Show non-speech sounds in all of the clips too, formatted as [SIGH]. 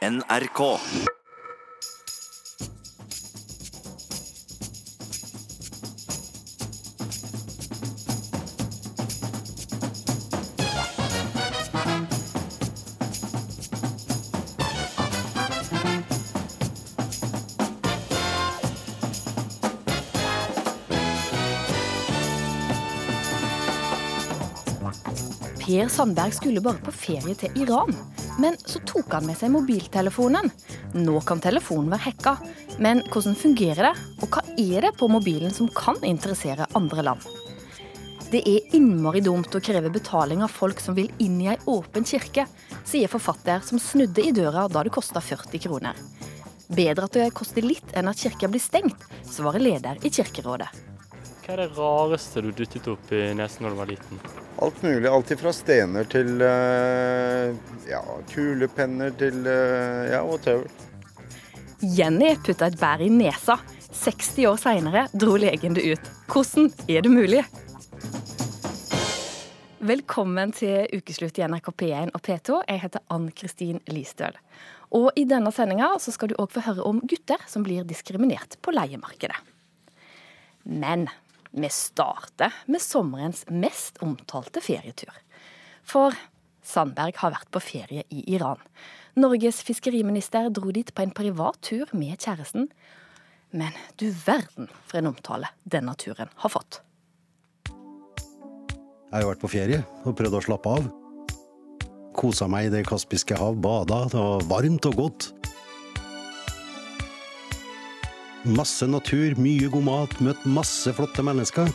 NRK. Per Sandberg skulle bare på ferie til Iran. Men så tok han med seg mobiltelefonen. Nå kan telefonen være hacka. Men hvordan fungerer det, og hva er det på mobilen som kan interessere andre land? Det er innmari dumt å kreve betaling av folk som vil inn i ei åpen kirke, sier forfatter som snudde i døra da det kosta 40 kroner. Bedre at det koster litt enn at kirka blir stengt, svarer leder i Kirkerådet. Hva er det rareste du dyttet opp i nesen når du var liten? Alt mulig. Alt fra stener til eh, ja, kulepenner til eh, ja, whatever. Jenny putta et bær i nesa. 60 år seinere dro legen det ut. Hvordan er det mulig? Velkommen til ukeslutt i NRK P1 og P2. Jeg heter Ann Kristin Listøl. Og i denne sendinga skal du òg få høre om gutter som blir diskriminert på leiemarkedet. Men vi starter med sommerens mest omtalte ferietur. For Sandberg har vært på ferie i Iran. Norges fiskeriminister dro dit på en privat tur med kjæresten. Men du verden for en omtale denne turen har fått. Jeg har vært på ferie og prøvd å slappe av. Kosa meg i Det kaspiske hav, bada. Det var varmt og godt. Masse natur, mye god mat, møtt masse flotte mennesker.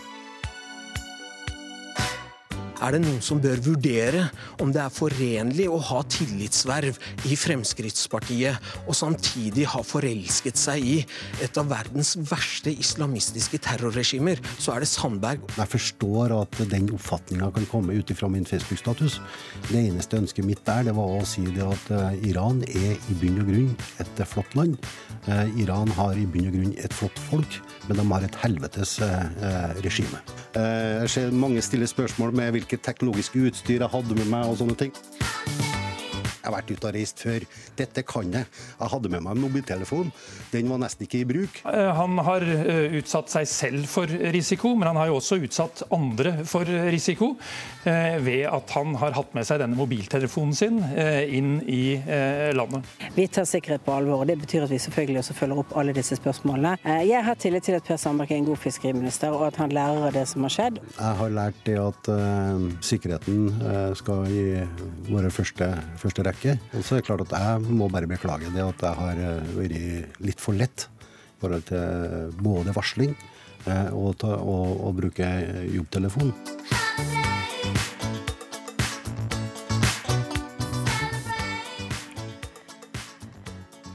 Er det noen som bør vurdere om det er forenlig å ha tillitsverv i Fremskrittspartiet og samtidig ha forelsket seg i et av verdens verste islamistiske terrorregimer, så er det Sandberg. Jeg forstår at den oppfatninga kan komme ut ifra min Facebook-status. Det eneste ønsket mitt der, det var å si det at eh, Iran er i bunn og grunn et flott land. Eh, Iran har i bunn og grunn et flott folk, men de har et helvetes eh, regime. Jeg ser mange stiller spørsmål med hvilket teknologiske utstyr jeg hadde med meg og sånne ting. Jeg har vært ute og reist før. Dette kan jeg. Jeg hadde med meg en mobiltelefon. Den var nesten ikke i bruk. Han har utsatt seg selv for risiko, men han har jo også utsatt andre for risiko ved at han har hatt med seg denne mobiltelefonen sin inn i landet. Vi tar sikkerhet på alvor, og det betyr at vi selvfølgelig også følger opp alle disse spørsmålene. Jeg har tillit til at Per Sandberg er en god fiskeriminister, og at han lærer av det som har skjedd. Jeg har lært det at uh, sikkerheten uh, skal i våre første, første rekke rekke. Og så er det klart at jeg må bare beklage det at jeg har vært litt for lett i forhold til både varsling og, ta, og, og bruke jobbtelefon.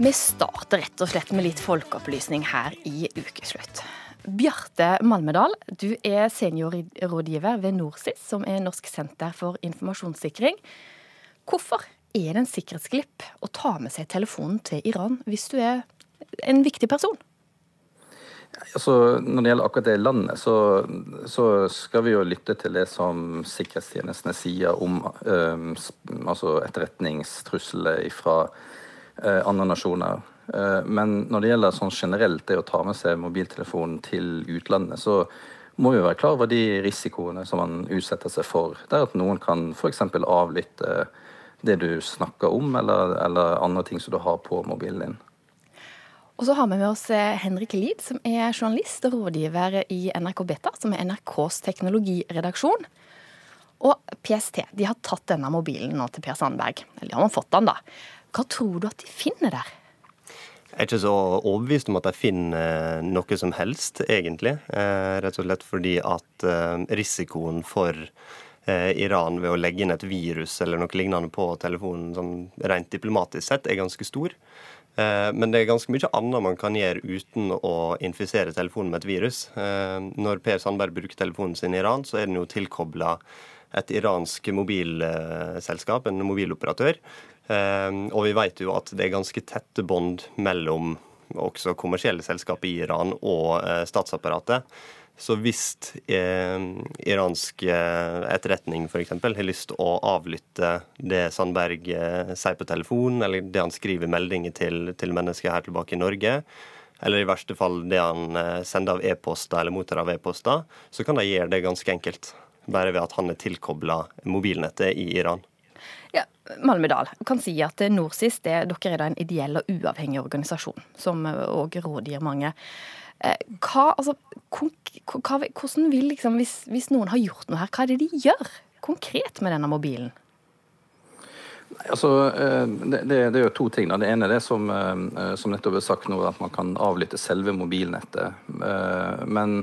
Vi starter rett og slett med litt folkeopplysning her i Ukeslutt. Bjarte Malmedal, du er seniorrådgiver ved NorSIS, som er Norsk senter for informasjonssikring. Hvorfor er det en sikkerhetsglipp å ta med seg telefonen til Iran hvis du er en viktig person? Altså, når det gjelder akkurat det landet, så, så, skal vi jo lytte til det som sikkerhetstjenestene sier om um, altså etterretningstrusler fra uh, andre nasjoner. Uh, men når det gjelder sånn generelt det å ta med seg mobiltelefonen til utlandet, så må vi være klar over de risikoene som man utsetter seg for. Det er at noen kan f.eks. avlytte det du snakker om, eller, eller andre ting som du har på mobilen din. Og så har vi med oss Henrik Lid, som er journalist og rådgiver i NRK Beta, som er NRKs teknologiredaksjon. Og PST de har tatt denne mobilen nå til Per Sandberg. Eller de har fått den, da. Hva tror du at de finner der? Jeg er ikke så overbevist om at de finner noe som helst, egentlig. Rett og slett fordi at risikoen for Iran ved å legge inn et virus eller noe lignende på telefonen sånn rent diplomatisk sett, er ganske stor. Men det er ganske mye annet man kan gjøre uten å infisere telefonen med et virus. Når Per Sandberg bruker telefonen sin i Iran, så er den jo tilkobla et iransk mobilselskap, en mobiloperatør. Og vi vet jo at det er ganske tette bånd mellom også kommersielle selskap i Iran og statsapparatet. Så hvis eh, iransk eh, etterretning f.eks. har lyst til å avlytte det Sandberg eh, sier på telefon, eller det han skriver meldinger til, til mennesker her tilbake i Norge, eller i verste fall det han eh, sender av e-poster eller mottar av e-poster, så kan de gjøre det ganske enkelt. Bare ved at han er tilkobla mobilnettet i Iran. Ja, Malmedal kan si at NorSIS det, dere er da en ideell og uavhengig organisasjon, som òg rådgir mange. Eh, hva, altså, hvordan vil liksom, hvis, hvis, noen har gjort noe her, hva er det de gjør konkret med denne mobilen? Altså, eh, det, det, er jo to ting. Det ene er det som, eh, som nettopp er sagt nå, at man kan avlytte selve mobilnettet. Men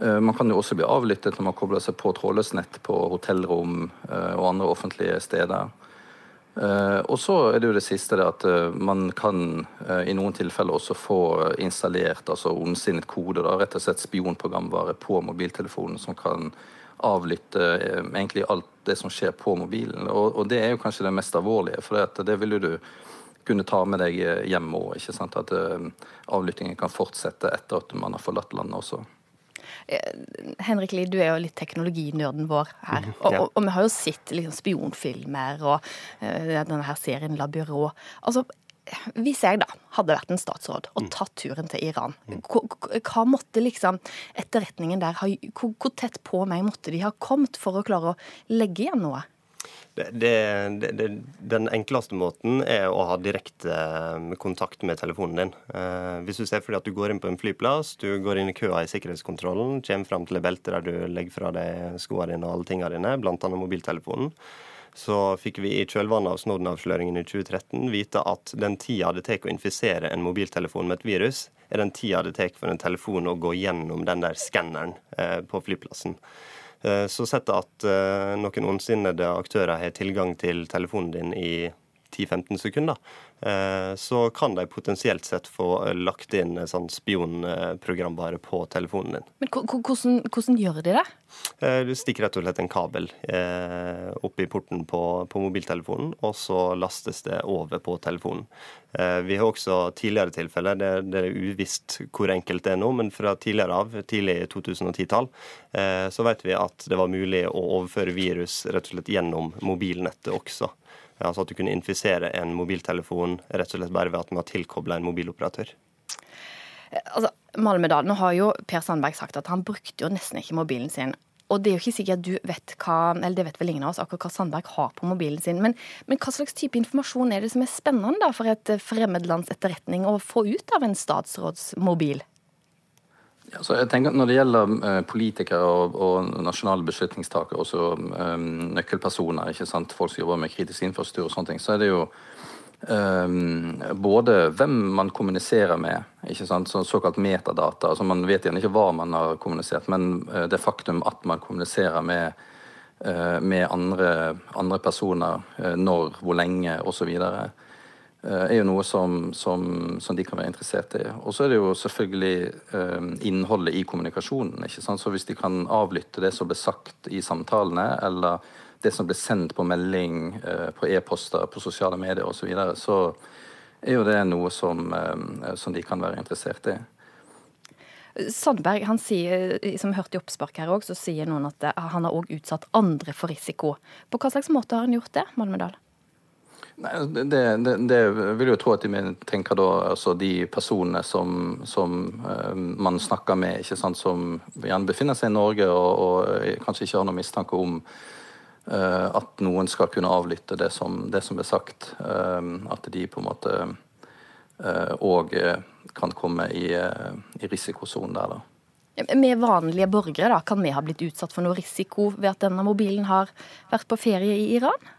man kan jo også bli avlyttet når man kobler seg på trådløst nett på hotellrom og andre offentlige steder. Uh, og så er det jo det siste det at uh, man kan uh, i noen tilfeller også få installert altså ondsinnet kode, da, rett og slett spionprogramvare på mobiltelefonen som kan avlytte egentlig alt det som skjer på mobilen. Og, og, det er jo kanskje det mest alvorlige, for det, det vil jo du kunne ta med deg hjem òg. At avlyttingen kan fortsette etter at man har forlatt landet også. Eh, Henrik Lie, du er jo litt teknologinerden vår her. Mhm, og, og, og vi har jo sett liksom, spionfilmer og uh, denne her serien La Byrå. Altså, hvis jeg da hadde vært en statsråd og mm. tatt turen til Iran, mm. hva måtte liksom etterretningen der ha hvor tett på meg måtte de ha kommet for å klare å legge igjen noe? Det, det, det, den enkleste måten er å ha direkte eh, kontakt med telefonen din. Eh, hvis du ser fordi at du går inn på en flyplass, du går inn i køa i sikkerhetskontrollen, kommer fram til et belte der du legger fra deg skoene dine og alle tingene dine, bl.a. mobiltelefonen, så fikk vi i kjølvannet av Snowden-avsløringen i 2013 vite at den tida det tar å infisere en mobiltelefon med et virus, er den tida det tar for en telefon å gå gjennom den der skanneren eh, på flyplassen. Eh, så sett at eh, noen ondsinnede aktører har tilgang til telefonen din i 10-15 sekunder, eh, så kan de potensielt sett få lagt inn sånn spionprogramvare på telefonen din. Men hvordan, hvordan, gjør de det? Du stikker rett og slett en kabel opp i porten på, på mobiltelefonen, og så lastes det over på telefonen. Eh, vi har også tidligere tilfeller, det, det, er uvisst hvor enkelt det er nå, men fra tidligere av, tidlig 2010-tall, eh, så vet vi at det var mulig å overføre virus rett og slett gjennom mobilnettet også. Altså at du kunne infisere en mobiltelefon rett og slett bare ved at man har tilkobla en mobiloperatør. Altså, Malmedal, nå har jo Per Sandberg sagt at han brukte jo nesten ikke mobilen sin og det er jo ikke sikkert du vet hva eller det vet vel ingen av oss, akkurat hva Sandberg har på mobilen sin. Men, men hva slags type informasjon er det som er spennende da, for et fremmedlands etterretning å få ut av en statsråds mobil? Ja, jeg tenker at Når det gjelder uh, politikere og, og, nasjonale beslutningstakere, også um, nøkkelpersoner, ikke sant? folk som jobber med kritisk infrastruktur, og sånne ting, så er det jo Um, både hvem man kommuniserer med, ikke sant? Så såkalt metadata. altså Man vet gjerne ikke hva man har kommunisert, men uh, det faktum at man kommuniserer med, uh, med andre, andre, personer, uh, når, hvor lenge osv., er jo noe som, som, som, de kan være interessert i. Og så er det jo selvfølgelig innholdet i kommunikasjonen. ikke sant? Så hvis de kan avlytte det som ble sagt i samtalene, eller det som blir sendt på melding, eh, på e-poster, på sosiale medier osv., så, videre, så er jo det noe som, eh, som de kan være interessert i. Sandberg han sier, som hørte i oppspark her også, så sier noen at eh, han har òg utsatt andre for risiko. På hva slags måte har han gjort det, Malmedal? Nei, det, det, det, vil jo tro at de tenker da altså de personene som, som uh, man snakker med, ikke sant, som gjerne befinner seg i Norge og, og kanskje ikke har noen mistanke om uh, at noen skal kunne avlytte det som, det som er sagt. Uh, at de på en måte òg uh, kan komme i, i risikosonen der, da. Med vanlige borgere, da, kan vi ha blitt utsatt for noe risiko ved at denne mobilen har vært på ferie i Iran?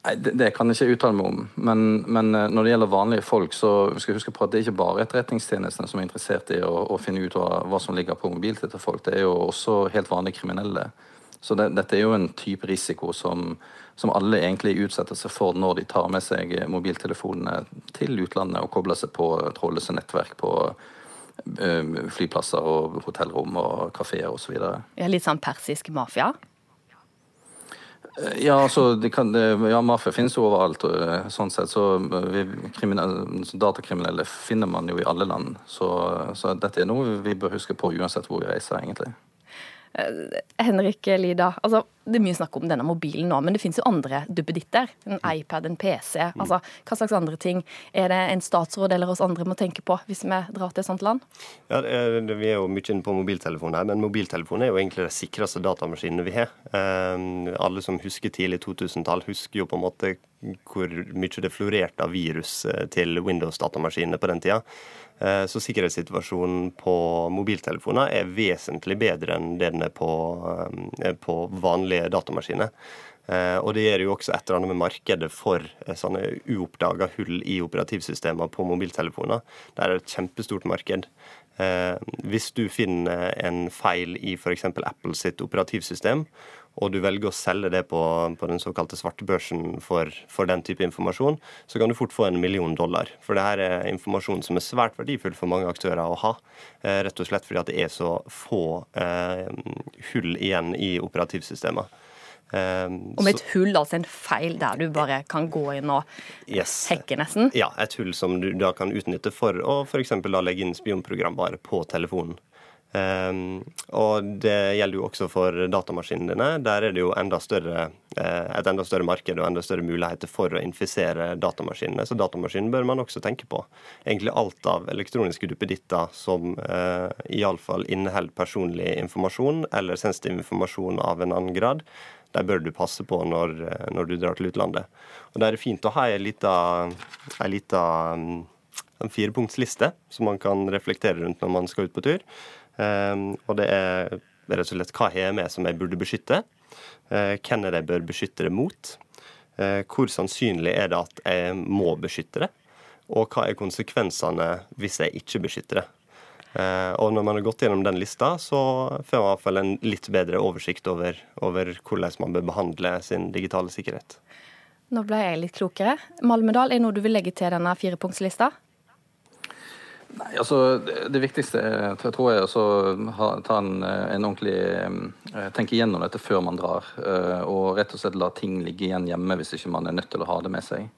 Nei, det, det, kan jeg ikke uttale meg om. Men, men, når det gjelder vanlige folk, så skal vi huske på at det er ikke bare etterretningstjenestene som er interessert i å, å finne ut hva, hva, som ligger på mobiltid til folk. Det er jo også helt vanlige kriminelle så det, dette er jo en type risiko som, som, alle egentlig utsetter seg for når de tar med seg mobiltelefonene til utlandet og kobler seg på trådløse nettverk på uh, flyplasser og hotellrom og kafeer osv. Litt sånn persisk mafia? Ja, altså, det kan, det, ja, Mafia finnes jo overalt. eh, sånn sett, så vi, Datakriminelle finner man jo i alle land. Så, så dette er noe vi bør huske på uansett hvor vi reiser, egentlig. Eh, Henrik Lida, altså, det er mye snakk om denne mobilen nå, men det finnes jo andre duppeditter. En iPad, en PC. Mm. altså Hva slags andre ting er det en statsråd eller oss andre må tenke på hvis vi drar til et sånt land? Ja, Vi er jo mye inne på mobiltelefon her, men mobiltelefon er jo egentlig de sikreste datamaskinene vi har. Eh, alle som husker tidlig 2000-tall, husker jo på en måte hvor mye det florerte av virus eh, til Windows-datamaskinene på den tida. Eh, så sikkerhetssituasjonen på mobiltelefoner er vesentlig bedre enn det den er på, på på vanlige datamaskiner. Eh, og det gjør jo også et eller annet med markedet for sånne uoppdaga hull i operativsystemer på mobiltelefoner. Det er et kjempestort marked. Hvis du finner en feil i f.eks. Apple sitt operativsystem, og du velger å selge det på, på den såkalte svartebørsen for, for, den type informasjon, så kan du fort få en million dollar. For det her er informasjon som er svært verdifull for mange aktører å ha. Eh, rett og slett fordi at det er så få eh, hull igjen i operativsystemet. Um, Om et hull, altså en feil der du bare kan gå inn og yes. hekke, nesten? Ja, et hull som du da kan utnytte for å f.eks. legge inn spionprogram bare på telefonen. Um, og det gjelder jo også for datamaskinene dine. Der er det jo enda større, uh, et enda større marked og enda større muligheter for å infisere datamaskinene. Så datamaskinen bør man også tenke på. Egentlig alt av elektroniske duppeditter som uh, iallfall inneholder personlig informasjon eller sensitiv informasjon av en annen grad, der bør du passe på når, uh, når du drar til utlandet. Og da er det fint å ha ei lita, ei lita um, firepunktsliste som man kan reflektere rundt når man skal ut på tur. Ehm, og det er rett og slett hva har med som jeg burde beskytte? Eh, hvem er det jeg bør beskytte det mot? Eh, hvor sannsynlig er det at jeg må beskytte det? Og hva er konsekvensene hvis jeg ikke beskytter det? Eh, og når man har gått gjennom den lista, så får man i hvert fall en litt bedre oversikt over, over hvordan man bør behandle sin digitale sikkerhet. Nå ble jeg litt klokere. Malmedal, er noe du vil legge til denne firepunktslista? Nei, altså Det viktigste jeg tror jeg å ta en, en ordentlig eh, tenke igjennom dette før man drar. Eh, og rett og slett la ting ligge igjen hjemme hvis ikke man er nødt til å ha det med seg.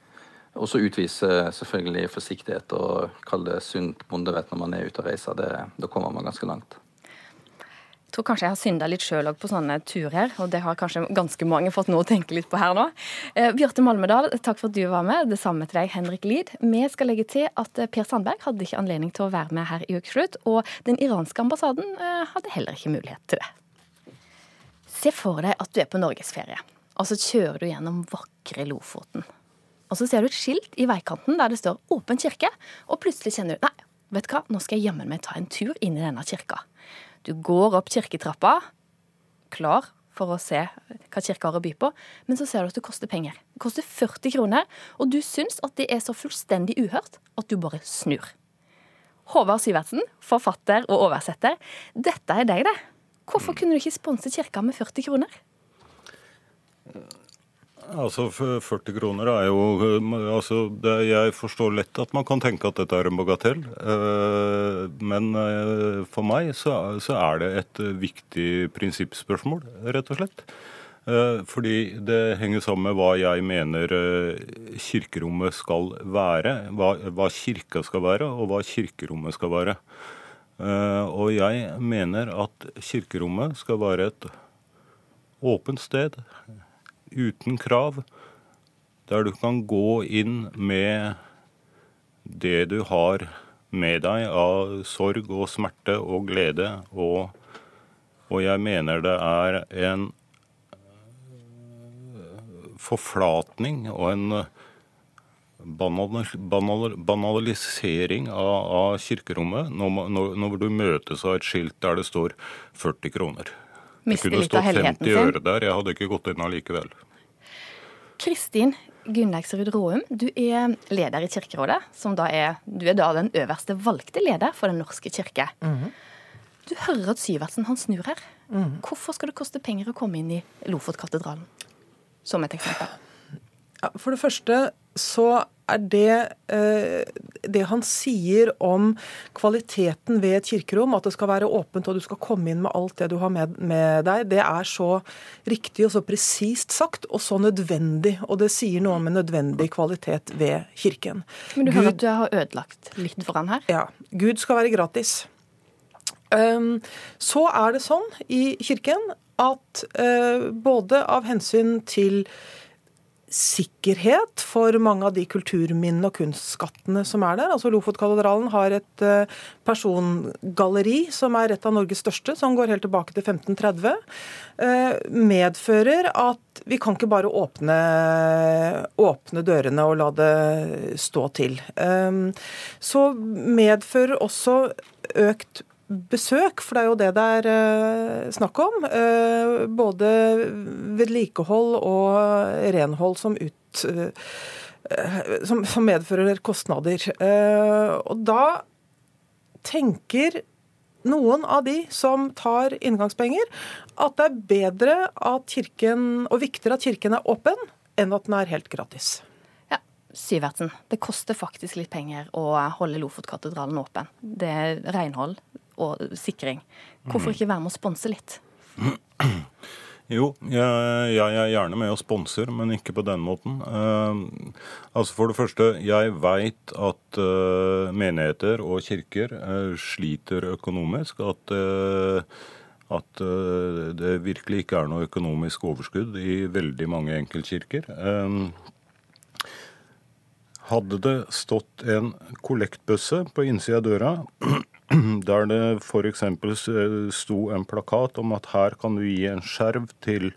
Og så utvise selvfølgelig forsiktighet og kalle det sunt bondevett når man er ute og reiser. Det, da kommer man ganske langt. Jeg tror kanskje jeg har synda litt sjøl på sånne turer, og det har kanskje ganske mange fått noe å tenke litt på her nå. Eh, Bjarte Malmedal, takk for at du var med. Det samme til deg, Henrik Lid. Vi skal legge til at eh, Per Sandberg hadde ikke anledning til å være med her i Ukeslutt, og den iranske ambassaden eh, hadde heller ikke mulighet til det. Se for deg at du er på norgesferie, og så kjører du gjennom vakre Lofoten. Og så ser du et skilt i veikanten der det står 'Åpen kirke', og plutselig kjenner du nei, vet du hva, nå skal jeg jammen meg ta en tur inn i denne kirka. Du går opp kirketrappa, klar for å se hva kirka har å by på, men så ser du at det koster penger. Det koster 40 kroner, og du syns at det er så fullstendig uhørt at du bare snur. Håvard Syvertsen, forfatter og oversetter, dette er deg, det. Hvorfor kunne du ikke sponse kirka med 40 kroner? Altså 40 kroner er jo altså, det, Jeg forstår lett at man kan tenke at dette er en bagatell. Eh, men eh, for meg så, så er det et viktig prinsippspørsmål, rett og slett. Eh, fordi det henger sammen med hva jeg mener kirkerommet skal være. Hva, hva kirka skal være, og hva kirkerommet skal være. Og jeg mener at kirkerommet skal være et åpent sted uten krav, der du kan gå inn med det du har med deg av sorg og smerte og glede. Og, og jeg mener det er en forflatning og en banalisering av, av kirkerommet når, når, når, du møtes av et skilt der det står 40 kroner. Miste det kunne stått 50 øre der, jeg hadde ikke gått inn allikevel. Kristin Gunnleiksrud Råum, du er leder i Kirkerådet. som da er, Du er da den øverste valgte leder for Den norske kirke. Mm -hmm. Du hører at Syvertsen han snur her. Mm. Hvorfor skal det koste penger å komme inn i Lofotkatedralen? Som et eksempel. Ja, for det første så er det eh, det han sier om kvaliteten ved et kirkerom, at det skal være åpent og du skal komme inn med alt det du har med, med deg, det er så riktig og så presist sagt og så nødvendig. Og det sier noe om en nødvendig kvalitet ved kirken. Men du hører at du har ødelagt litt for han her? Ja. Gud skal være gratis. Um, så er det sånn i kirken at uh, både av hensyn til sikkerhet for mange av de kulturminnene og kunstskattene som er der. Altså Lofotkatedralen har et eh, persongalleri som er et av Norges største, som går helt tilbake til 1530. Eh, medfører at vi kan ikke bare åpne, åpne dørene og la det stå til. Eh, så medfører også økt besøk, for det er jo det det er uh, snakk om. Uh, både vedlikehold og renhold som, ut, uh, som, medfører kostnader. og da tenker noen av de som tar inngangspenger, at det er bedre at kirken, og viktigere at kirken er åpen, enn at den er helt gratis. Syvertsen, det koster faktisk litt penger å holde Lofotkatedralen åpen. Det er renhold, og sikring. Hvorfor mm. ikke være med å sponse litt? [CLEARS THROAT] Jo, jeg, jeg, er gjerne med og sponser, men ikke på den måten. Eh, altså For det første, jeg veit at eh, menigheter og kirker eh, sliter økonomisk. At, at det virkelig ikke er noe økonomisk overskudd i veldig mange enkeltkirker. hadde det stått en kollektbøsse på innsida av døra [CLEARS THROAT] der det f.eks. sto en plakat om at her kan du gi en skjerv til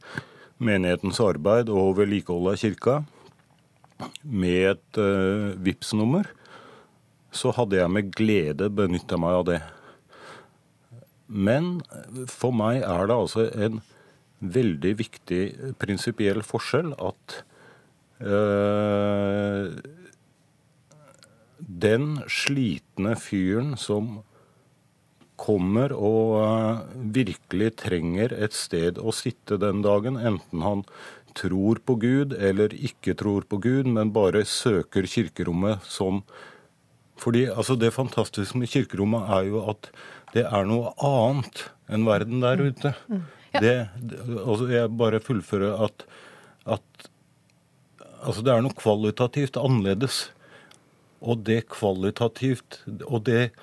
menighetens arbeid og vedlikehold av kirka med et uh, vips nummer så hadde jeg med glede benytta meg av det. Men for meg er det altså en veldig viktig prinsipiell forskjell at øh, den slitne fyren som kommer og eh, virkelig trenger et sted å sitte den dagen, enten han tror på Gud eller ikke tror på Gud, men bare søker kirkerommet som Fordi altså, det fantastiske med kirkerommet er jo at det er noe annet enn verden der mm. ute. Mm. Ja. Det, altså, jeg bare fullfører at, at altså, det er noe kvalitativt annerledes. Og det kvalitativt Og det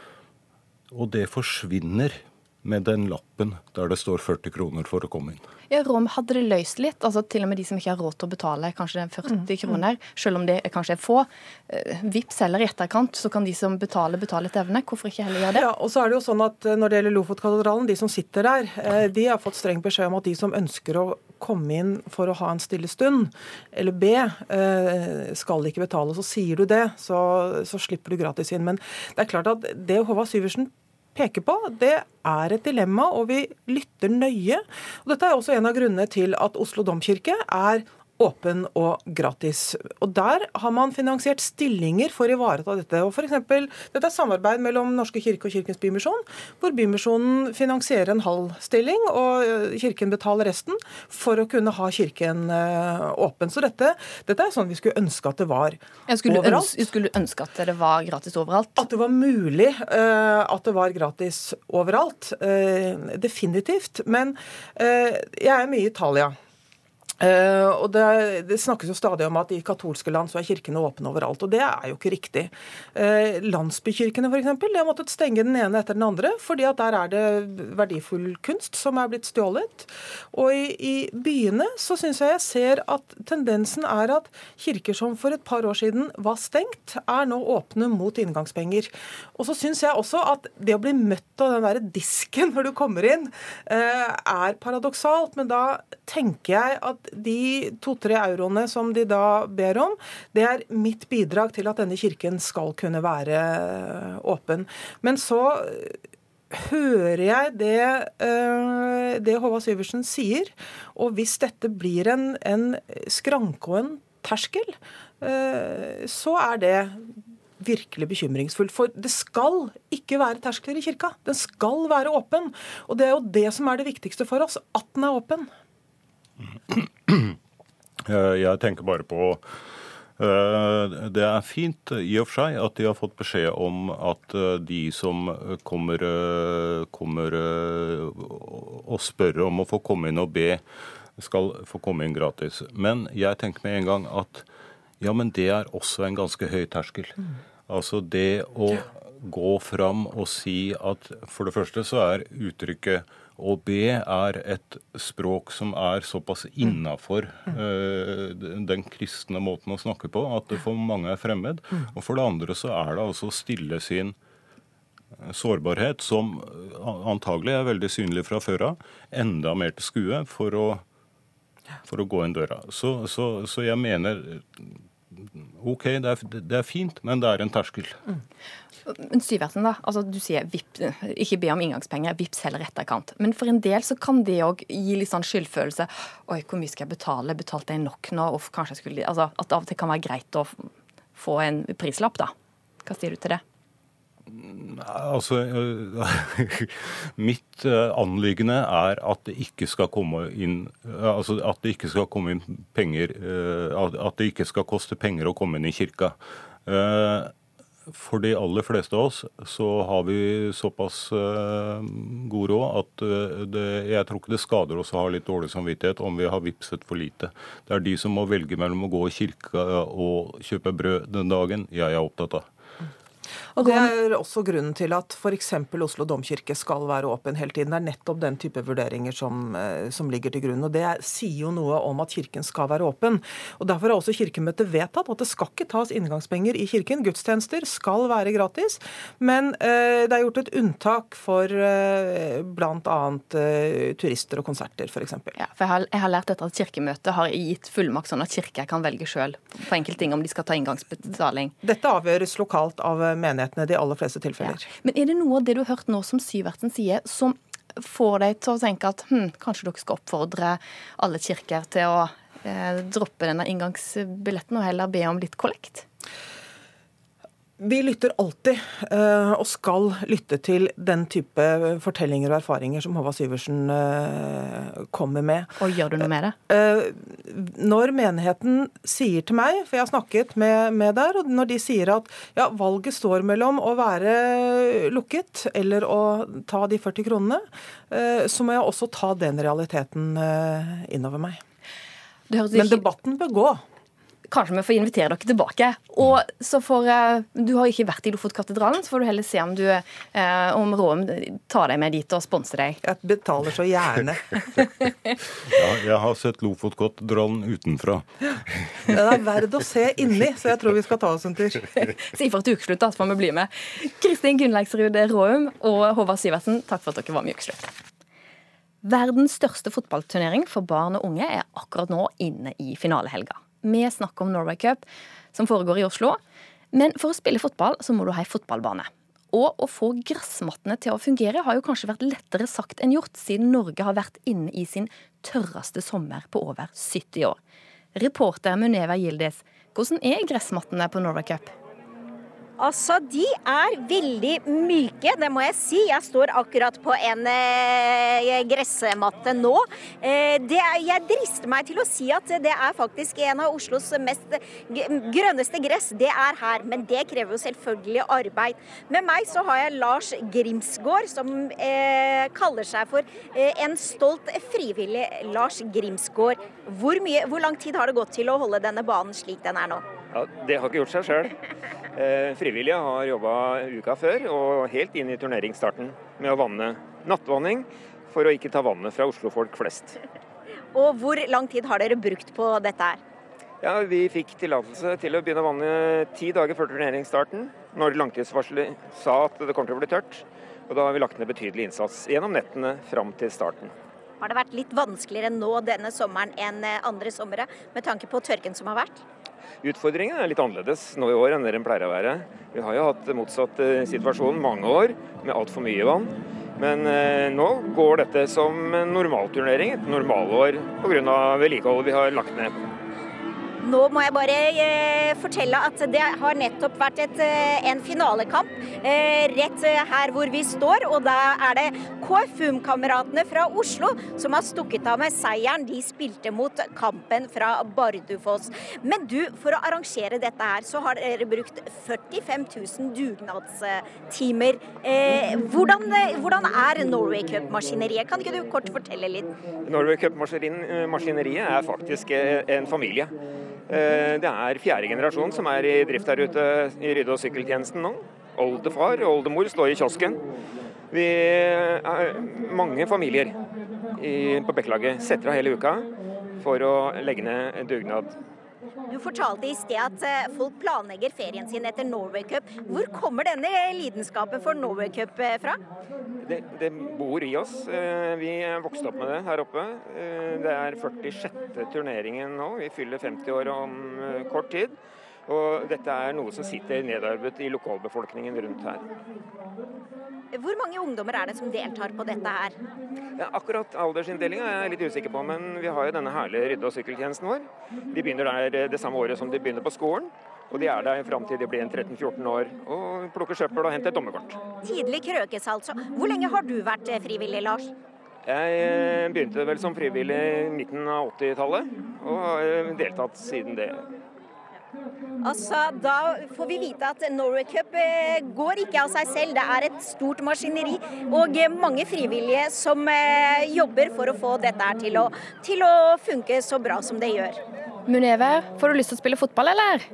og det forsvinner med den lappen der det står 40 kroner for å komme inn. Ja, Rom hadde det løst litt. altså Til og med de som ikke har råd til å betale kanskje 40 mm, mm. kroner, selv om det kanskje er få. Eh, Vips heller i etterkant, så kan de som betaler, betale etter evne. Hvorfor ikke heller gjøre det? Ja, og så er det jo sånn at eh, Når det gjelder Lofotkatedralen, de som sitter der, eh, de har fått streng beskjed om at de som ønsker å komme inn for å ha en stille stund, eller be, skal ikke betale. Så sier du det, så, så slipper du gratis inn. Men det er klart at det Håvard Syversen peker på, det er et dilemma, og vi lytter nøye. Og dette er også en av grunnene til at Oslo domkirke er åpen og gratis. Og Der har man finansiert stillinger for å ivareta dette. Og for eksempel, dette er samarbeid mellom Norske kirke og Kirkens Bymisjon, hvor Bymisjonen finansierer en halv stilling, og eh, Kirken betaler resten, for å kunne ha Kirken eh, åpen. Så dette, dette er sånn vi skulle ønske at det var skulle overalt. Ønske, skulle ønske at det var gratis overalt? At det var mulig uh, at det var gratis overalt. Uh, definitivt. Men uh, jeg er mye i Italia. Uh, og det, det, snakkes jo stadig om at i katolske land så er kirkene åpne overalt. og Det er jo ikke riktig. Uh, landsbykirkene de har måttet stenge den ene etter den andre, fordi at der er det verdifull kunst som er blitt stjålet. Og i, i byene så syns jeg jeg ser at tendensen er at kirker som for et par år siden var stengt, er nå åpne mot inngangspenger. Og så syns jeg også at det å bli møtt av den der disken [LAUGHS] når du kommer inn, uh, er paradoksalt. Men da tenker jeg at de to-tre euroene som de da ber om, det er mitt bidrag til at denne kirken skal kunne være åpen. Men så hører jeg det, eh, det Håvard Syversen sier, og hvis dette blir en, en skranke og en terskel, eh, så er det virkelig bekymringsfullt. For det skal ikke være terskler i kirka. Den skal være åpen. Og det er jo det som er det viktigste for oss, at den er åpen. Jeg tenker bare på Eh, det er fint i og for seg at de har fått beskjed om at eh, de som kommer, eh, kommer og spør om å få komme inn og be, skal få komme inn gratis. Men jeg tenker med en gang at ja, men det er også en ganske høy terskel. Altså det å gå fram og si at for det første så er uttrykket å B er et språk som er såpass innafor uh, den kristne måten å snakke på at det for mange er fremmed. Og for det andre så er det altså å stille sin eh, sårbarhet, som antagelig er veldig synlig fra før av, enda mer til skue for å, for å gå inn døra. Så, så, så jeg mener OK, det er, det er, fint, men det er en terskel. Mm. Men Syversen, da. Altså, du sier VIP, ikke be om inngangspenger, vips heller etterkant. Men for en del så kan det òg gi litt sånn skyldfølelse. Oi, hvor mye skal jeg betale? Betalte jeg nok nå? Og kanskje jeg skulle, altså, At det av og til kan være greit å få en prislapp, da. Hva sier du til det? Altså, [LAUGHS] Mitt eh, anliggende er at det ikke skal komme inn altså at det ikke skal komme inn penger eh, At det ikke skal koste penger å komme inn i kirka. Eh, for de aller fleste av oss så har vi såpass god råd at det, jeg tror ikke det skader oss å ha litt dårlig samvittighet om vi har vipset for lite. Det er de som må velge mellom å gå i kirka og kjøpe brød den dagen jeg er opptatt av. Og Det er også grunnen til at f.eks. Oslo domkirke skal være åpen hele tiden. Det er nettopp den type vurderinger som, eh, som, ligger til grunn. Og Det sier jo noe om at kirken skal være åpen. Og Derfor har også Kirkemøtet vedtatt at det skal ikke tas inngangspenger i kirken. Gudstjenester skal være gratis. Men eh, det er gjort et unntak for eh, bl.a. Eh, turister og konserter, f.eks. Ja, for jeg har, jeg har lært etter at Kirkemøtet har gitt fullmakt sånn at kirker kan velge sjøl på enkelte ting om de skal ta inngangsbetaling. Dette avgjøres lokalt av menighetene i de aller fleste tilfeller. Ja. Men er det noe av det du har hørt nå som Syvertsen sier, som får deg til å tenke at hm, kanskje dere skal oppfordre alle kirker til å eh, droppe denne inngangsbilletten og heller be om litt kollekt? Vi lytter alltid, eh, og skal lytte til den type fortellinger og erfaringer som Håvard Syversen eh, kommer med. Og gjør du noe med det? Eh, når menigheten sier til meg, for jeg har snakket med, med der, og når de sier at ja, valget står mellom å være lukket eller å ta de 40 kronene, så må jeg også ta den realiteten innover meg. Men debatten bør gå kanskje vi får invitere dere tilbake. Og så får eh, Du har ikke vært i Lofotkatedralen, så får du heller se om du eh, om Råum tar deg med dit og sponser deg. Jeg betaler så gjerne. [LAUGHS] ja, jeg har sett Lofotkatedralen utenfra. Den er verd å se inni, så jeg tror vi skal ta oss en tur. [LAUGHS] Si for et ukeslutt, da, så får vi bli med. Kristin Gunnleiksrud Råum og Håvard Syversen, takk for at dere var med i Ukeslutt. Verdens største fotballturnering for barn og unge er akkurat nå inne i finalehelga. Vi snakk om Norway Cup, som foregår i Oslo. Men for å spille fotball så må du ha ei fotballbane. Og å få gressmattene til å fungere har jo kanskje vært lettere sagt enn gjort, siden Norge har vært inne i sin tørreste sommer på over 70 år. Reporter Muneva Gildis, hvordan er gressmattene på Norway Cup? Altså, de er veldig myke, det må jeg si. Jeg står akkurat på en eh, gressmatte nå. Eh, er, jeg drister meg til å si at det er faktisk en av Oslos mest grønneste gress. Det er her, men det krever jo selvfølgelig arbeid. Med meg så har jeg Lars Grimsgård, som eh, kaller seg for eh, en stolt frivillig Lars Grimsgård. Hvor, mye, hvor lang tid har det gått til å holde denne banen slik den er nå? Ja, Det har ikke gjort seg sjøl. Eh, frivillige har jobba uka før og helt inn i turneringsstarten med å vanne nattvanning for å ikke ta vannet fra Oslo-folk flest. Og hvor lang tid har dere brukt på dette her? Ja, Vi fikk tillatelse til å begynne å vanne ti dager før turneringsstarten, når langtidsvarselet sa at det kom til å bli tørt. Og da har vi lagt ned betydelig innsats gjennom nettene fram til starten. Har det vært litt vanskeligere nå denne sommeren enn andre somre, med tanke på tørken som har vært? Utfordringen er litt annerledes nå i år enn det den pleier å være. Vi har jo hatt motsatt eh, situasjon mange år med altfor mye vann. Men eh, nå går dette som normalturnering, et normalår pga. vedlikeholdet vi har lagt ned. Nå må jeg bare eh, fortelle at det har nettopp vært et, eh, en finalekamp eh, rett her hvor vi står. Og da er det KFUM-kameratene fra Oslo som har stukket av med seieren. De spilte mot kampen fra Bardufoss. Men du, for å arrangere dette her, så har dere brukt 45 000 dugnadstimer. Hvordan, hvordan er Norway Cup-maskineriet? Kan ikke du kort fortelle litt? Norway Cup-maskineriet er faktisk en familie. Eh, Det er fjerde generasjon som er i drift der ute i rydde- og sykkeltjenesten nå. Oldefar og oldemor står i kiosken. Vi er mange familier på Bekkelaget setter av hele uka for å legge ned dugnad. Du fortalte i sted at eh, folk planlegger ferien sin etter Norway Cup. Hvor kommer denne lidenskapen for Norway Cup eh, fra? Det, det bor i oss. Eh, Vi vokste opp med det her oppe. Det er 46. turneringen nå. Vi fyller 50 år om kort tid. Og dette er noe som sitter nedarvet i lokalbefolkningen rundt her. Hvor mange ungdommer er det som deltar på dette her? Ja, akkurat aldersinndelinga er jeg litt usikker på, men vi har jo denne herlige rydde- og sykkeltjenesten vår. De begynner der eh, det samme året som de begynner på skolen. Og de er der fram til de blir en 13-14 år og plukker søppel og henter et dommerkort. Tidlig krøkes altså. Hvor lenge har du vært eh, frivillig, Lars? Jeg eh, begynte vel som frivillig i midten av 80-tallet, og har deltatt siden det. Altså, Da får vi vite at Norway Cup eh, går ikke av seg selv. Det er et stort maskineri og eh, mange frivillige som eh, jobber for å få dette til å, til å funke så bra som det gjør. Muneve, får du lyst til å spille fotball, eller?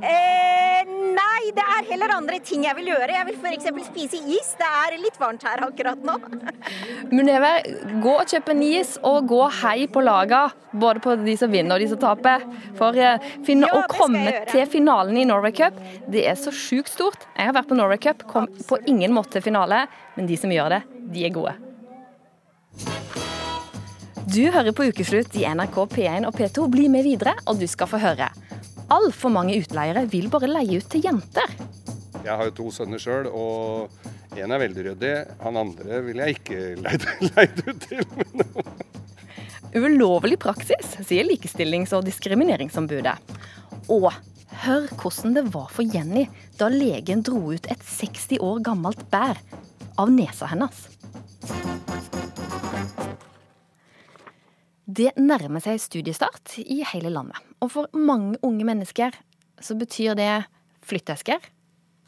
Eh, nei, det er heller andre ting jeg vil gjøre. Jeg vil f.eks. spise is. Det er litt varmt her akkurat nå. [LAUGHS] Muneve, gå og kjøp en is, og gå hei på laga. Både på de som vinner og de som taper. For eh, fin Ja, å komme til finalen i Norway Cup, det er så sjukt stort. Jeg har vært på Norway Cup, kom på ingen måte til finale, men de som gjør det, de er gode. Du hører på Ukeslutt i NRK P1 og P2. Bli med videre, og du skal få høre. Altfor mange utleiere vil bare leie ut til jenter. Jeg har jo to sønner sjøl, og en er veldig ryddig. Han andre vil jeg ikke leie [LAUGHS] leid ut til. Ulovlig praksis, sier Likestillings- og diskrimineringsombudet. Og hør hvordan det var for Jenny da legen dro ut et 60 år gammelt bær av nesa hennes. Det nærmer seg studiestart i hele landet. Og for mange unge mennesker så betyr det flytteesker,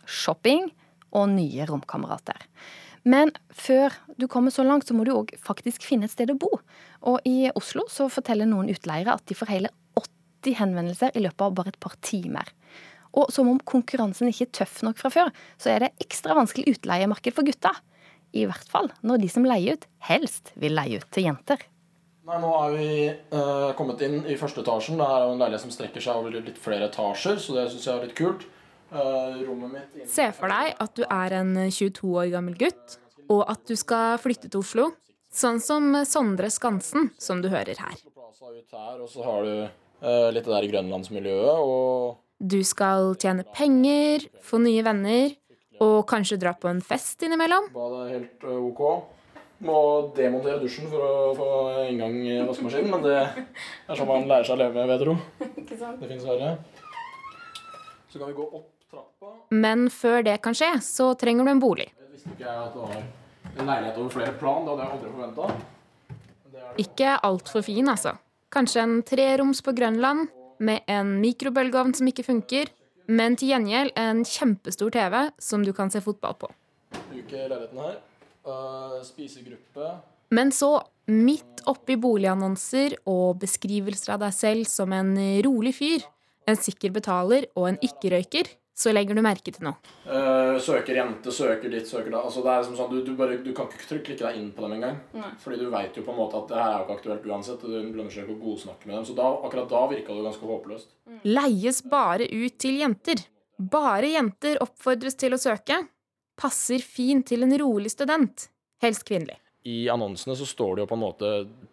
shopping og nye romkamerater. Men før du kommer så langt, så må du òg faktisk finne et sted å bo. Og i Oslo så forteller noen utleiere at de får hele 80 henvendelser i løpet av bare et par timer. Og som om konkurransen ikke er tøff nok fra før, så er det ekstra vanskelig utleiemarked for gutta. I hvert fall når de som leier ut, helst vil leie ut til jenter. Nei, Nå er vi eh, kommet inn i første etasjen. Det er jo en leilighet som strekker seg over litt flere etasjer, så det syns jeg er litt kult. Eh, Se for deg at du er en 22 år gammel gutt, og at du skal flytte til Oslo. Sånn som Sondre Skansen, som du hører her. Her, og så har du eh, litt det der grønlandsmiljøet. Og Du skal tjene penger, få nye venner, og kanskje dra på en fest innimellom. badet er helt eh, OK. Må demontere dusjen for å få inngang i vaskemaskinen, men det er sånn man lærer seg å leve med, vet du. Det fins verre. Så kan vi gå opp trappa. Men før det kan skje, så trenger du en bolig. Visste ikke jeg at det var en leilighet over flere plan. Det hadde jeg aldri forventa. Ikke altfor fin, altså. Kanskje en treroms på Grønland, med en mikrobølgeovn som ikke funker, men til gjengjeld en kjempestor TV som du kan se fotball på. Bruker leiligheten her. Eh, spisegruppe. Men så, midt oppi boligannonser og beskrivelser av deg selv som en rolig fyr, en sikker betaler og en ikke-røyker, så legger du merke til noe. Uh, søker jente, søker ditt, søker da. Altså, det er som sånn, du, du, bare, du kan ikke trykke- klikke deg inn på dem engang. Fordi du veit jo på en måte at det her er jo ikke aktuelt uansett. og Du lønner seg ikke å godsnakke med dem. Så da, akkurat da virka det ganske håpløst. Leies bare ut til jenter. Bare jenter oppfordres til å søke. Passer fint til en rolig student. Helst kvinnelig. i annonsene så står det jo på en måte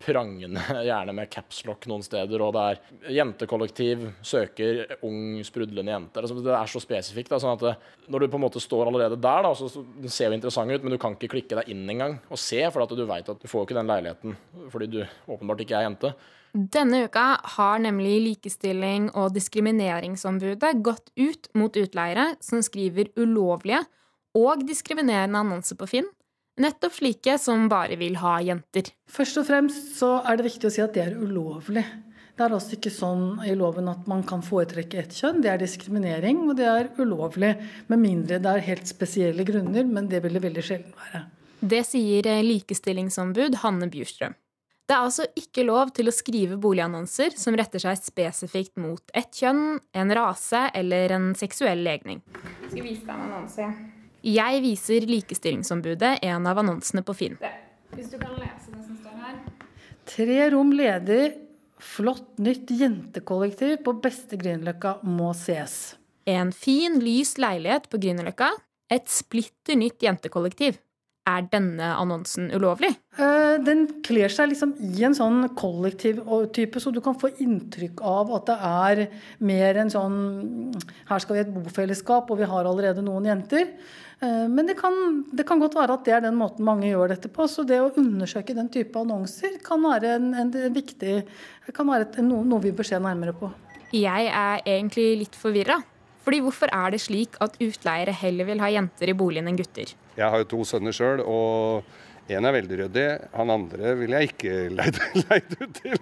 prangende, [LAUGHS] gjerne med capslock noen steder, og det er jentekollektiv søker ung, sprudlende jente. Altså, det er så spesifikt. Da, sånn at det, når du på en måte står allerede der, da, så, så det ser jo interessant ut, men du kan ikke klikke deg inn engang og se, for at du veit at du får ikke den leiligheten fordi du åpenbart ikke er jente. Denne uka har nemlig Likestilling- og diskrimineringsombudet gått ut mot utleiere som skriver ulovlige og diskriminerende annonser på Finn Nettopp slike som bare vil ha jenter. Først og fremst så er det viktig å si at det er ulovlig. Det er altså ikke sånn i loven at man kan foretrekke ett kjønn. Det er diskriminering, og det er ulovlig. Med mindre det er helt spesielle grunner, men det vil det veldig sjelden være. Det sier likestillingsombud Hanne Bjurstrøm. Det er altså ikke lov til å skrive boligannonser som retter seg spesifikt mot ett kjønn, en rase eller en seksuell legning. Jeg skal vise deg en annonse. Jeg viser Likestillingsombudet en av annonsene på Finn. Hvis du kan lese det som står her. Tre rom ledig, flott nytt jentekollektiv på beste Grünerløkka må ses. En fin, lys leilighet på Grünerløkka. Et splitter nytt jentekollektiv. Er denne annonsen ulovlig? Eh, den kler seg liksom i en sånn kollektivtype, så du kan få inntrykk av at det er mer en sånn Her skal vi ha et bofellesskap, og vi har allerede noen jenter. Eh, men det kan, det kan, godt være at det er den måten mange gjør dette på. Så det å undersøke den type annonser kan være en, en viktig, kan være et, noe, noe vi bør se nærmere på. Jeg er egentlig litt forvirra. Fordi Hvorfor er det slik at utleiere heller vil ha jenter i boligen enn gutter? Jeg har jo to sønner sjøl, og en er veldig ryddig. Han andre vil jeg ikke leid, [LAUGHS] leid ut til.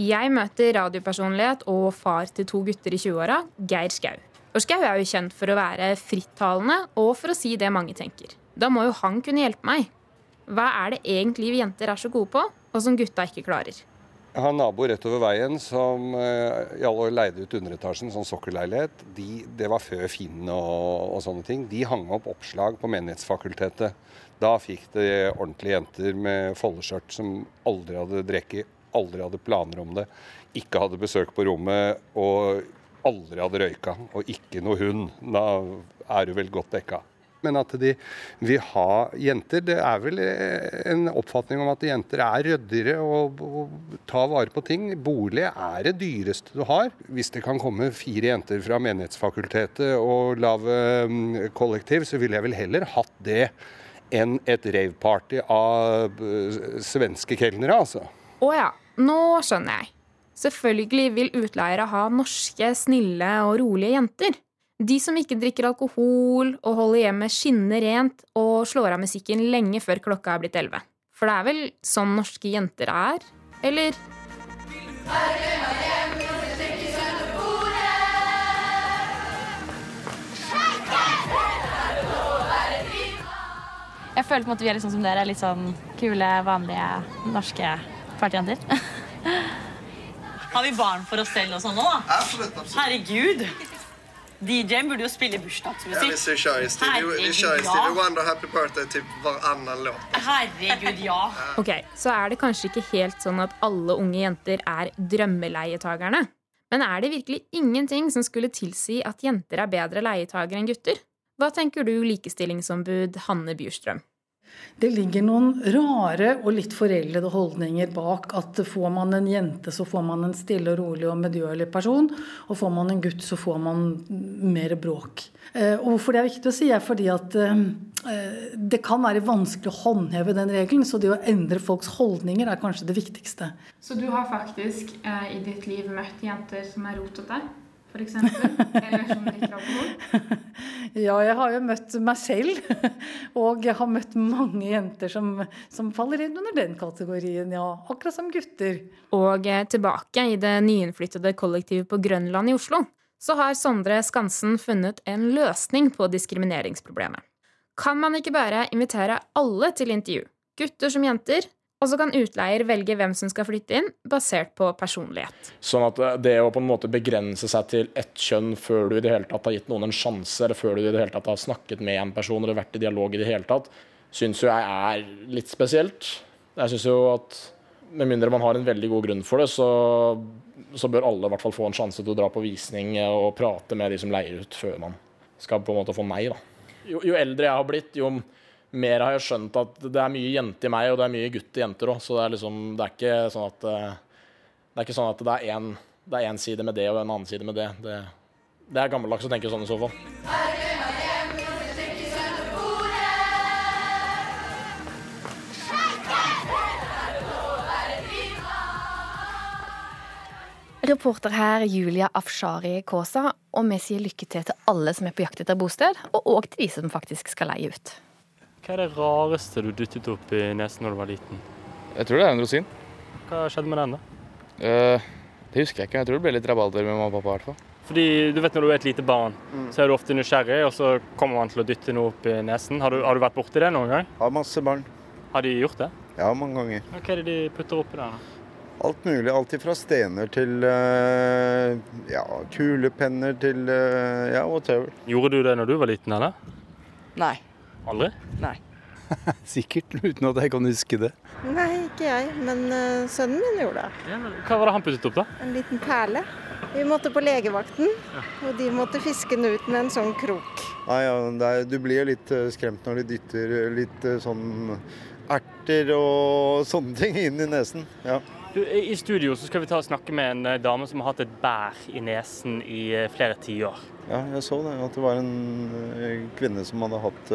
jeg møter radiopersonlighet og far til to gutter i 20-åra, Geir Skau. Og Schou er jo kjent for å være frittalende og for å si det mange tenker. Da må jo han kunne hjelpe meg. Hva er det egentlig vi jenter er så gode på, og som gutta ikke klarer? Jeg har en nabo rett over veien som uh, i alle år leide ut underetasjen, sånn sokkelleilighet. De, det var før Finn og, og, sånne ting. De hang opp oppslag på Menighetsfakultetet. Da fikk det ordentlige jenter med foldeskjørt som aldri hadde drukket, aldri hadde planer om det, ikke hadde besøk på rommet og aldri hadde røyka, og ikke noe hund. Da er du vel godt dekka men at de vil ha jenter. Det er vel en oppfatning om at jenter er ryddigere og, og tar vare på ting. Bolig er det dyreste du har. Hvis det kan komme fire jenter fra Menighetsfakultetet og lage mm, kollektiv, så ville jeg vel heller hatt det enn et raveparty av eh, svenske kelnere, altså. Å ja, nå skjønner jeg. Selvfølgelig vil utleiere ha norske, snille og rolige jenter. De som ikke drikker alkohol og holder hjemmet skinner rent og slår av musikken lenge før klokka er blitt elleve. For det er vel sånn norske jenter er? Eller? Jeg føler på en måte vi er litt sånn som dere. Litt sånn kule, vanlige norske partyjenter. [LAUGHS] Har vi barn for oss selv og sånn nå, da? Absolutt, absolutt. Herregud. DJ-en burde jo spille bursdagsmusikk. Ja, hvis vi kjører i Stevie, vi kjører Stevie Wonder Happy Birthday til hverandre låt. Herregud, ja. Ok, Så er det kanskje ikke helt sånn at alle unge jenter er drømmeleietagerne. Men er det virkelig ingenting som skulle tilsi at jenter er bedre leietagere enn gutter? Hva tenker du, likestillingsombud Hanne Bjurstrøm? Det ligger noen rare og litt foreldede holdninger bak at får man en jente, så får man en stille og rolig og medgjørlig person. Og får man en gutt, så får man mer bråk. Eh, og hvorfor det er viktig å si, er fordi at eh, det kan være vanskelig å håndheve den regelen. Så det å endre folks holdninger er kanskje det viktigste. Så du har faktisk eh, i ditt liv møtt jenter som er rotete? f.eks.? Eller som drikker alkohol? [LAUGHS] Ja, jeg har jo møtt meg selv. [LAUGHS] Og jeg har møtt mange jenter som, som faller inn under den kategorien, ja. Akkurat som gutter. Og eh, tilbake i det nyinnflyttede kollektivet på Grønland i Oslo, så har Sondre Skansen funnet en løsning på diskrimineringsproblemet. Kan man ikke bare invitere alle til intervju? Gutter som jenter, og så kan utleier velge hvem som skal flytte inn, basert på personlighet. Sånn at det å på en måte begrense seg til ett kjønn før du i det hele tatt har gitt noen en sjanse, eller før du i det hele tatt har snakket med en person eller vært i dialog i det hele tatt, syns jo jeg er litt spesielt. Jeg syns jo at med mindre man har en veldig god grunn for det, så, så bør alle i hvert fall få en sjanse til å dra på visning og prate med de som leier ut, før man skal på en måte få nei. da. Jo, jo eldre jeg har blitt, jo mer har jeg skjønt at det er mye jente i meg, og det er mye gutt i jenter òg. Så det er liksom Det er ikke sånn at eh, det er ikke sånn at det er én, én side med det og en annen side med det. Det, det er gammeldags å tenke sånn i så fall. Reporter her Julia Afshari Kaasa, og vi sier lykke til til alle som er på jakt etter bosted, og òg til de som faktisk skal leie ut. Hva er det rareste du dyttet opp i nesen når du var liten? Jeg tror det er en rosin. Hva skjedde med den, da? Eh, det husker jeg ikke. Jeg tror det ble litt rabalder med mamma og pappa. i hvert fall. Fordi du vet Når du er et lite barn, så er du ofte nysgjerrig, og så kommer man til å dytte noe opp i nesen. Har du, har du vært borti det noen gang? Har masse barn. Har de gjort det? Ja, mange ganger. Hva er det de putter oppi der? da? Alt mulig. Alt fra stener til uh, ja, kulepenner til uh, ja, whatever. Gjorde du det når du var liten, eller? Nei. Aldri? Nei. [LAUGHS] Sikkert, uten at jeg kan huske det. Nei, ikke jeg, men uh, sønnen min gjorde det. Hva var det han puttet opp, da? En liten perle. Vi måtte på legevakten, og de måtte fiske den ut med en sånn krok. Nei, ja, det er, du blir litt eh, skremt når de dytter litt eh, sånn erter og [LAUGHS] sånne ting inn i nesen. Ja. I studio så skal vi ta og snakke med en eh, dame som har hatt et bær i nesen i eh, flere tiår. ja, jeg så det. At det var en eh, kvinne som hadde hatt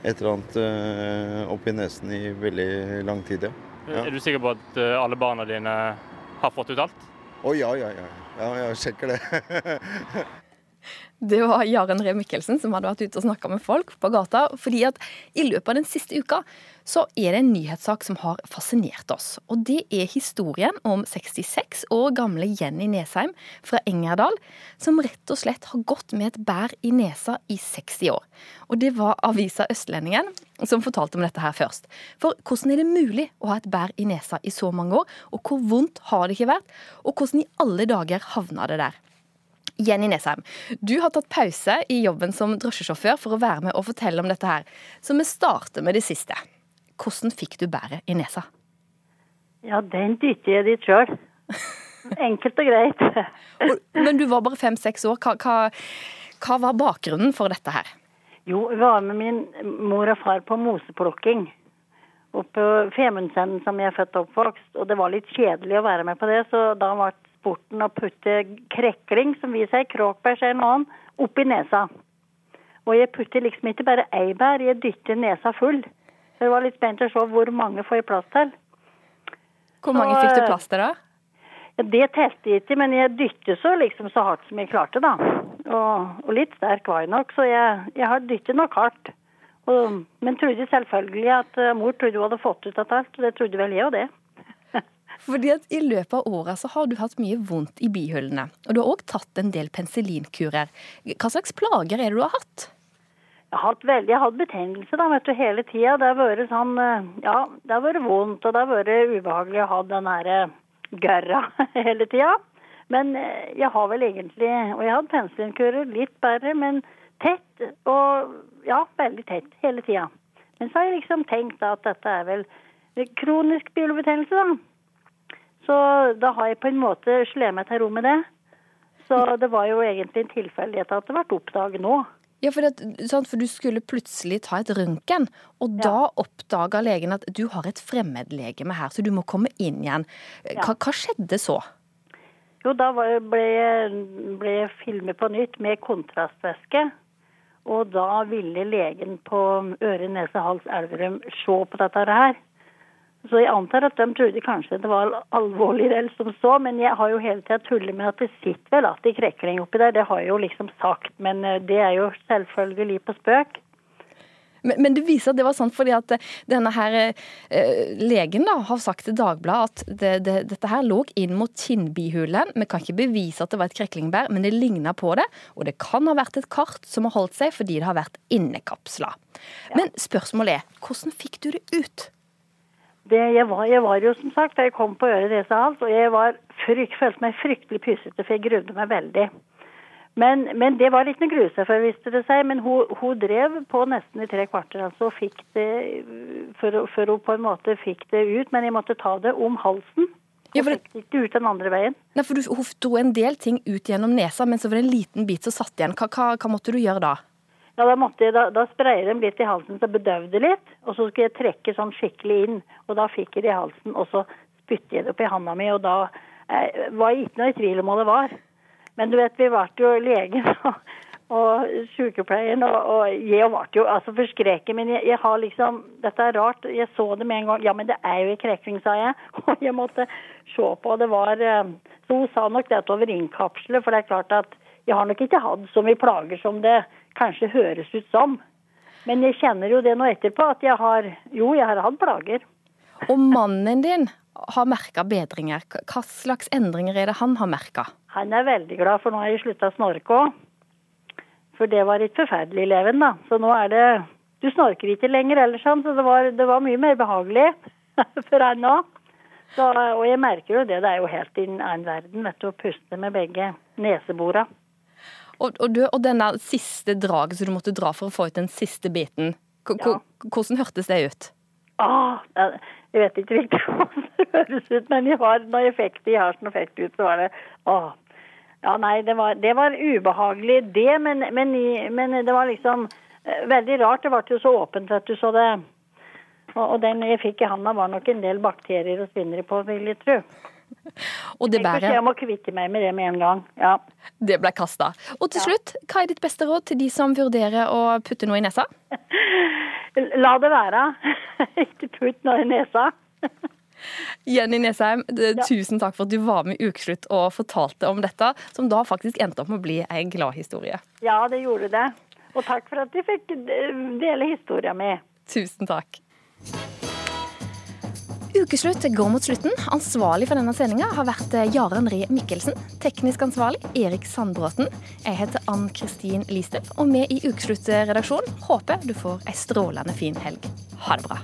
et eller annet oppi nesen i veldig lang tid, ja. ja. Er du sikker på at alle barna dine har fått ut alt? Å ja, ja, ja. Ja, jeg sjekker det. [LAUGHS] Det var Jaren Ree Mikkelsen som hadde vært ute og snakka med folk på gata. fordi at i løpet av den siste uka så er det en nyhetssak som har fascinert oss. Og det er historien om 66 år gamle Jenny Nesheim fra Engerdal, som rett og slett har gått med et bær i nesa i 60 år. Og det var avisa Østlendingen som fortalte om dette her først. For hvordan er det mulig å ha et bær i nesa i så mange år, og hvor vondt har det ikke vært, og hvordan i alle dager havna det der? Jenny Nesheim, du har tatt pause i jobben som drosjesjåfør for å være med og fortelle om dette her. Så vi starter med det siste. Hvordan fikk du bæret i nesa? Ja, den dytter jeg dit sjøl. Enkelt og greit. [LAUGHS] Men du var bare fem-seks år. Hva, hva, hva var bakgrunnen for dette her? Jo, jeg var med min mor og far på moseplukking. Oppe på Femundsenden, som jeg er født og oppvokst. Og det var litt kjedelig å være med på det, så da ble sporten å putte krekling, som vi sier, kråkbær sier noen, opp i nesa. Og jeg putter liksom ikke bare ei bær, jeg dytter nesa full. Så jeg var litt spent å se hvor mange får jeg plass til. Hvor mange Så, fikk du eh, plass til da? Ja, det telte jeg ikke, men jeg dytter så liksom så hardt som jeg klarte, da. Og, og litt sterk var jeg nok, så jeg, jeg har dyttet nok hardt. Og, men trodde selvfølgelig at eh, mor trodde hun hadde fått ut av alt, og det trodde vel jeg og det. Fordi at I løpet av åra så har du hatt mye vondt i bihulene. Og du har òg tatt en del penicillinkurer. Hva slags plager er det du har hatt? Jeg har hatt veldig, jeg har hatt betennelse da, vet du, hele tida. Det har vært sånn, eh, ja, det har vært vondt, og det har vært ubehagelig å ha den her eh, gørra [LAUGHS] hele tida. Men eh, jeg har vel egentlig, og jeg har hatt penicillinkurer litt bedre, men tett, og ja, veldig tett hele tida. Men så har jeg liksom tenkt da at dette er vel kronisk bihulebetennelse, da. Så da har jeg på en måte slått meg til ro med det. Så det var jo egentlig en tilfeldighet at det ble oppdaget nå. Ja, for, det, sant, for du skulle plutselig ta et røntgen, og da oppdaga legen at du har et fremmedlegeme her, så du må komme inn igjen. Hva, hva skjedde så? Jo, da var- ble jeg ble jeg filmet på nytt med kontrastvæske. Og da ville legen på øre, nese, hals, Elverum se på dette her. Så jeg antar at de trodde kanskje det var alvorligere eller som så, men jeg har jo hele tida tullet med at det sitter vel alltid krekling oppi der. Det har jeg jo liksom sagt, men eh, det er jo selvfølgelig på spøk. Men, men det viser at det var sant fordi at denne her eh, legen da har sagt til Dagbladet at det, det, dette her lå inn mot kinnbihulen. Vi kan ikke bevise at det var et kreklingbær, men det ligna på det. Og det kan ha vært et kart som har holdt seg fordi det har vært innekapsla. Men spørsmålet er, hvordan fikk du det ut? Det, jeg, var, jeg var jo som sagt, jeg kom på øret nese hals, og jeg var frykt, følte meg fryktelig pysete, for jeg grudde meg veldig. Men, men det var ikke noe grue seg for, viste det seg. Men hun, hun drev på nesten i tre kvarter, altså, og fikk det, før, før hun på en måte fikk det ut. Men jeg måtte ta det om halsen. Ja, Og fikk det ut den andre veien. Nei, for du, Hun dro en del ting ut gjennom nesa, men så var det en liten bit som satt igjen. Hva, hva, hva måtte du gjøre da? Ja, da, måtte jeg, da, da sprayer de litt i halsen så bedøvde litt, og så skulle jeg trekke sånn skikkelig inn. Og da fikk jeg det i halsen, og så spytte jeg det opp i handa mi, og da eh, var jeg ikke noe i tvil om hva det var. Men du vet, vi ble jo legen [LAUGHS] og, og sykepleieren, og, og jeg ble jo altså forskrekket. Men jeg, jeg, har liksom Dette er rart. Jeg så det med en gang. Ja, men det er jo i krekling, sa jeg. [LAUGHS] Og jeg måtte se på. og Det var eh, Så hun sa nok dette over innkapselet, for det er klart at jeg har nok ikke hatt så mye plager som det kanskje høres ut som. Men jeg kjenner jo det nå etterpå, at jeg har Jo, jeg har hatt plager. Og mannen din har merka bedringer. Hva slags endringer er det han har merka? Han er veldig glad, for nå har jeg slutta å snorke òg. For det var et forferdelig leven, da. Så nå er det Du snorker ikke lenger ellers, så det var, det var mye mer behagelig [LAUGHS] for han òg. Og jeg merker jo det. Det er jo helt i en annen verden vet du, å puste med begge neseborene. Og, og, du, og denne siste draget som du måtte dra for å få ut den siste biten, K ja. hvordan hørtes det ut? Ah, jeg vet ikke riktig hvordan [LAUGHS] det høres ut, men jeg jeg fikk det i halsen og fikk det ut, så var det åh. Ja, nei, det var, det var ubehagelig, det, men, men, men, det var liksom eh, veldig rart. Det ble jo så åpent, vet du, så det Og, og den jeg fikk i handa, var nok en del bakterier og spinnere på, vil jeg tro. Og det bærer. Jeg må kvitte meg med det med en gang. Ja. Det ble kasta. Og til slutt, hva er ditt beste råd til de som vurderer å putte noe i nesa? [LAUGHS] La det være. [LAUGHS] Ikke putt noe i nesa. Jenny Nesheim, tusen takk for at du var med i Ukeslutt og fortalte om dette, som da faktisk endte opp med å bli en glad historie. Ja, det gjorde det. Og takk for at de fikk dele historien min. Tusen takk. Ukeslutt går mot slutten. Ansvarlig for denne sendinga har vært eh, Jaren Ree Mikkelsen. Teknisk ansvarlig Erik Sandbråten. Jeg heter Ann Kristin Listøv, og vi i Ukeslutt-redaksjonen håper du får ei strålende fin helg. Ha det bra.